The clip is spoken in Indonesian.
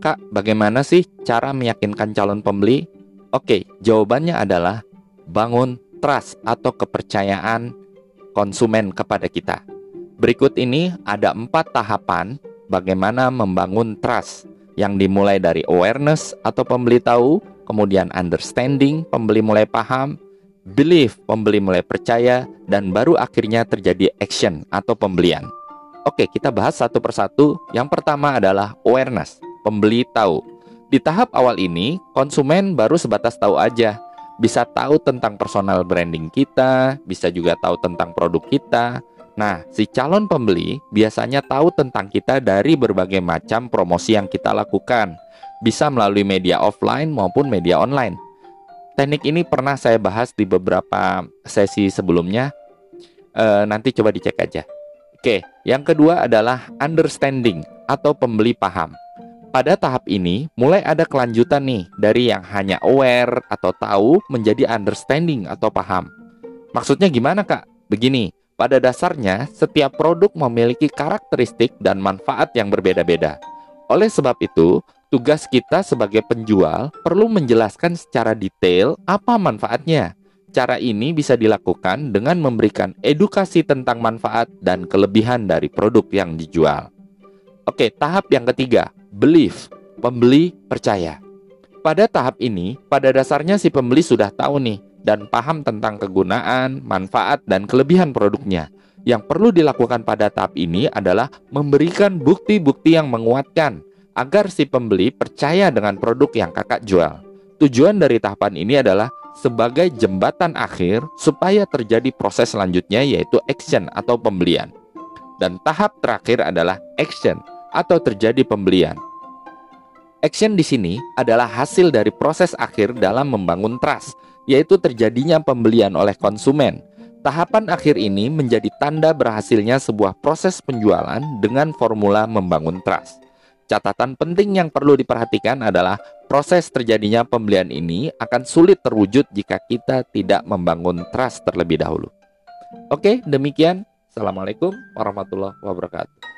Kak, bagaimana sih cara meyakinkan calon pembeli? Oke, jawabannya adalah bangun trust atau kepercayaan konsumen kepada kita. Berikut ini ada empat tahapan bagaimana membangun trust yang dimulai dari awareness atau pembeli tahu, kemudian understanding, pembeli mulai paham, belief, pembeli mulai percaya, dan baru akhirnya terjadi action atau pembelian. Oke, kita bahas satu persatu. Yang pertama adalah awareness pembeli tahu. Di tahap awal ini, konsumen baru sebatas tahu aja. Bisa tahu tentang personal branding kita, bisa juga tahu tentang produk kita. Nah, si calon pembeli biasanya tahu tentang kita dari berbagai macam promosi yang kita lakukan. Bisa melalui media offline maupun media online. Teknik ini pernah saya bahas di beberapa sesi sebelumnya. E, nanti coba dicek aja. Oke, yang kedua adalah understanding atau pembeli paham. Pada tahap ini, mulai ada kelanjutan nih dari yang hanya aware atau tahu menjadi understanding atau paham. Maksudnya gimana kak? Begini, pada dasarnya setiap produk memiliki karakteristik dan manfaat yang berbeda-beda. Oleh sebab itu, tugas kita sebagai penjual perlu menjelaskan secara detail apa manfaatnya. Cara ini bisa dilakukan dengan memberikan edukasi tentang manfaat dan kelebihan dari produk yang dijual. Oke, tahap yang ketiga, belief, pembeli percaya. Pada tahap ini, pada dasarnya si pembeli sudah tahu nih dan paham tentang kegunaan, manfaat, dan kelebihan produknya. Yang perlu dilakukan pada tahap ini adalah memberikan bukti-bukti yang menguatkan agar si pembeli percaya dengan produk yang kakak jual. Tujuan dari tahapan ini adalah sebagai jembatan akhir supaya terjadi proses selanjutnya yaitu action atau pembelian. Dan tahap terakhir adalah action atau terjadi pembelian. Action di sini adalah hasil dari proses akhir dalam membangun trust, yaitu terjadinya pembelian oleh konsumen. Tahapan akhir ini menjadi tanda berhasilnya sebuah proses penjualan dengan formula membangun trust. Catatan penting yang perlu diperhatikan adalah proses terjadinya pembelian ini akan sulit terwujud jika kita tidak membangun trust terlebih dahulu. Oke, demikian. Assalamualaikum warahmatullahi wabarakatuh.